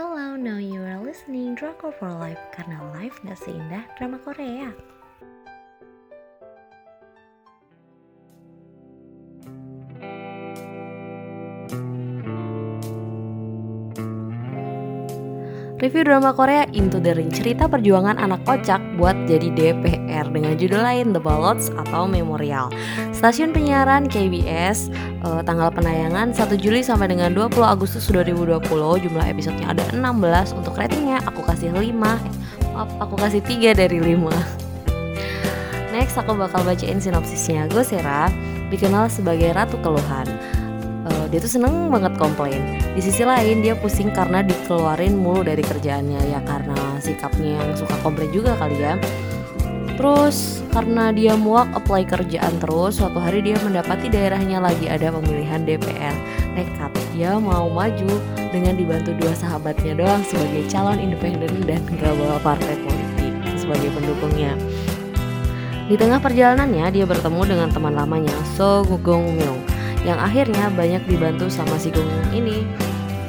Hello, now you are listening Drakor for Life karena life gak seindah drama Korea. Review drama Korea Into the Ring cerita perjuangan anak kocak buat jadi DPR dengan judul lain The Ballots atau Memorial. Stasiun penyiaran KBS uh, tanggal penayangan 1 Juli sampai dengan 20 Agustus 2020 jumlah episodenya ada 16 untuk ratingnya aku kasih 5 maaf aku kasih 3 dari 5 Next aku bakal bacain sinopsisnya. Gosera dikenal sebagai Ratu Keluhan. uh, dia tuh seneng banget komplain di sisi lain dia pusing karena dikeluarin mulu dari kerjaannya ya karena sikapnya yang suka komplain juga kali ya Terus karena dia muak apply kerjaan terus, suatu hari dia mendapati daerahnya lagi ada pemilihan DPR. Nekat, dia mau maju dengan dibantu dua sahabatnya doang sebagai calon independen dan gak partai politik sebagai pendukungnya. Di tengah perjalanannya, dia bertemu dengan teman lamanya, So Gong Myung yang akhirnya banyak dibantu sama si Gung ini.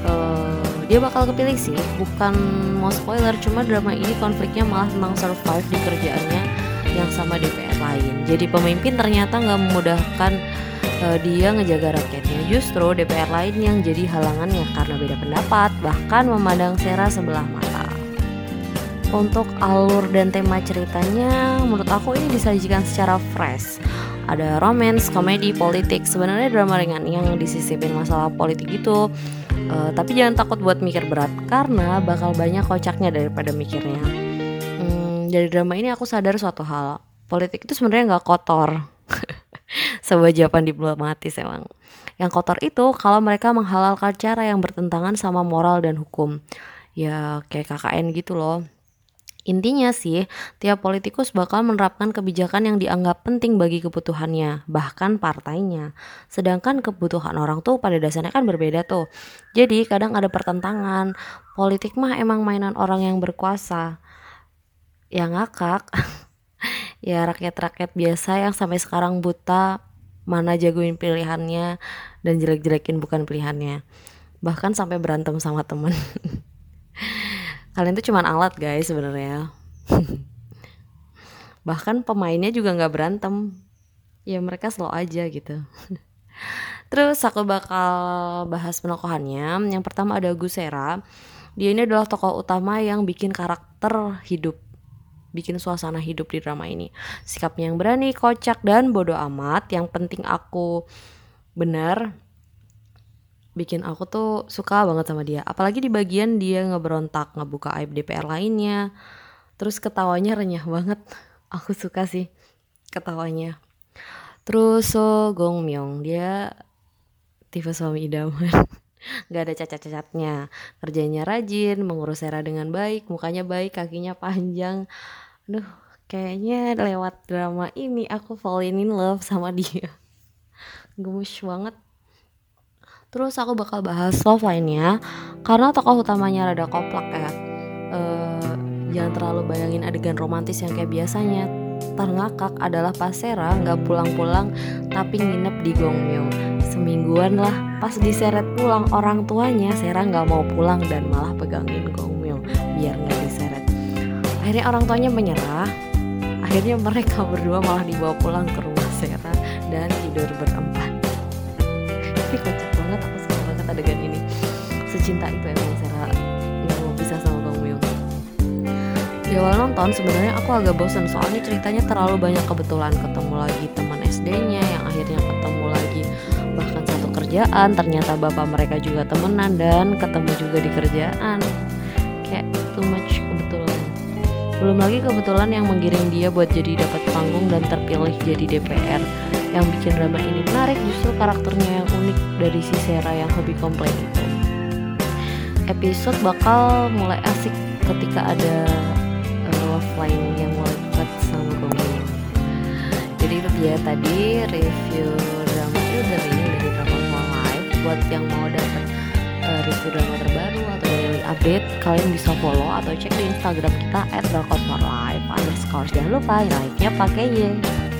Uh, dia bakal kepilih sih bukan mau spoiler cuma drama ini konfliknya malah tentang survive di kerjaannya yang sama DPR lain. Jadi pemimpin ternyata nggak memudahkan uh, dia ngejaga rakyatnya justru DPR lain yang jadi halangannya karena beda pendapat bahkan memandang Sera sebelah mata. Untuk alur dan tema ceritanya menurut aku ini disajikan secara fresh ada romance, komedi, politik. Sebenarnya drama ringan yang disisipin masalah politik itu. Uh, tapi jangan takut buat mikir berat karena bakal banyak kocaknya daripada mikirnya. Hmm, dari drama ini aku sadar suatu hal. Politik itu sebenarnya nggak kotor. Sebuah jawaban diplomatis emang. Yang kotor itu kalau mereka menghalalkan cara yang bertentangan sama moral dan hukum. Ya kayak KKN gitu loh. Intinya sih, tiap politikus bakal menerapkan kebijakan yang dianggap penting bagi kebutuhannya, bahkan partainya. Sedangkan kebutuhan orang tuh pada dasarnya kan berbeda tuh. Jadi kadang ada pertentangan. Politik mah emang mainan orang yang berkuasa. Yang ngakak. ya rakyat-rakyat biasa yang sampai sekarang buta mana jagoin pilihannya dan jelek-jelekin bukan pilihannya. Bahkan sampai berantem sama temen. kalian tuh cuman alat guys sebenarnya. Bahkan pemainnya juga nggak berantem. Ya mereka slow aja gitu. Terus aku bakal bahas penokohannya. Yang pertama ada Gusera. Dia ini adalah tokoh utama yang bikin karakter hidup bikin suasana hidup di drama ini. Sikapnya yang berani kocak dan bodoh amat. Yang penting aku benar bikin aku tuh suka banget sama dia. Apalagi di bagian dia ngeberontak ngebuka aib DPR lainnya. Terus ketawanya renyah banget. Aku suka sih ketawanya. Terus So Gong Myung dia tipe suami idaman. Nggak ada cacat-cacatnya. Kerjanya rajin mengurus Sera dengan baik mukanya baik kakinya panjang. Aduh kayaknya lewat drama ini aku fall in love sama dia. Gemes banget Terus aku bakal bahas love lainnya karena tokoh utamanya rada koplak ya. Uh, jangan terlalu bayangin adegan romantis yang kayak biasanya. Terngakak adalah pas Sera nggak pulang-pulang tapi nginep di Gongmyong. Semingguan lah pas diseret pulang orang tuanya Sera nggak mau pulang dan malah pegangin Gongmyong biar nggak diseret. Akhirnya orang tuanya menyerah. Akhirnya mereka berdua malah dibawa pulang ke rumah Sera dan tidur berempat. Secinta itu emang Sarah mau bisa sama Bang Myung di awal nonton sebenarnya aku agak bosan soalnya ceritanya terlalu banyak kebetulan. Ketemu lagi teman SD-nya yang akhirnya ketemu lagi. Bahkan satu kerjaan ternyata bapak mereka juga temenan dan ketemu juga di kerjaan. Kayak too much kebetulan. Belum lagi kebetulan yang menggiring dia buat jadi dapat panggung dan terpilih jadi DPR yang bikin drama ini menarik justru karakternya yang unik dari si Sera yang hobi komplain itu episode bakal mulai asik ketika ada uh, love line yang mulai dekat sama Gongli jadi itu dia tadi review drama Ring dari Drama For Life. Buat yang mau dapat uh, review drama terbaru atau daily update kalian bisa follow atau cek di Instagram kita at underscore. Jangan lupa like-nya pakai Y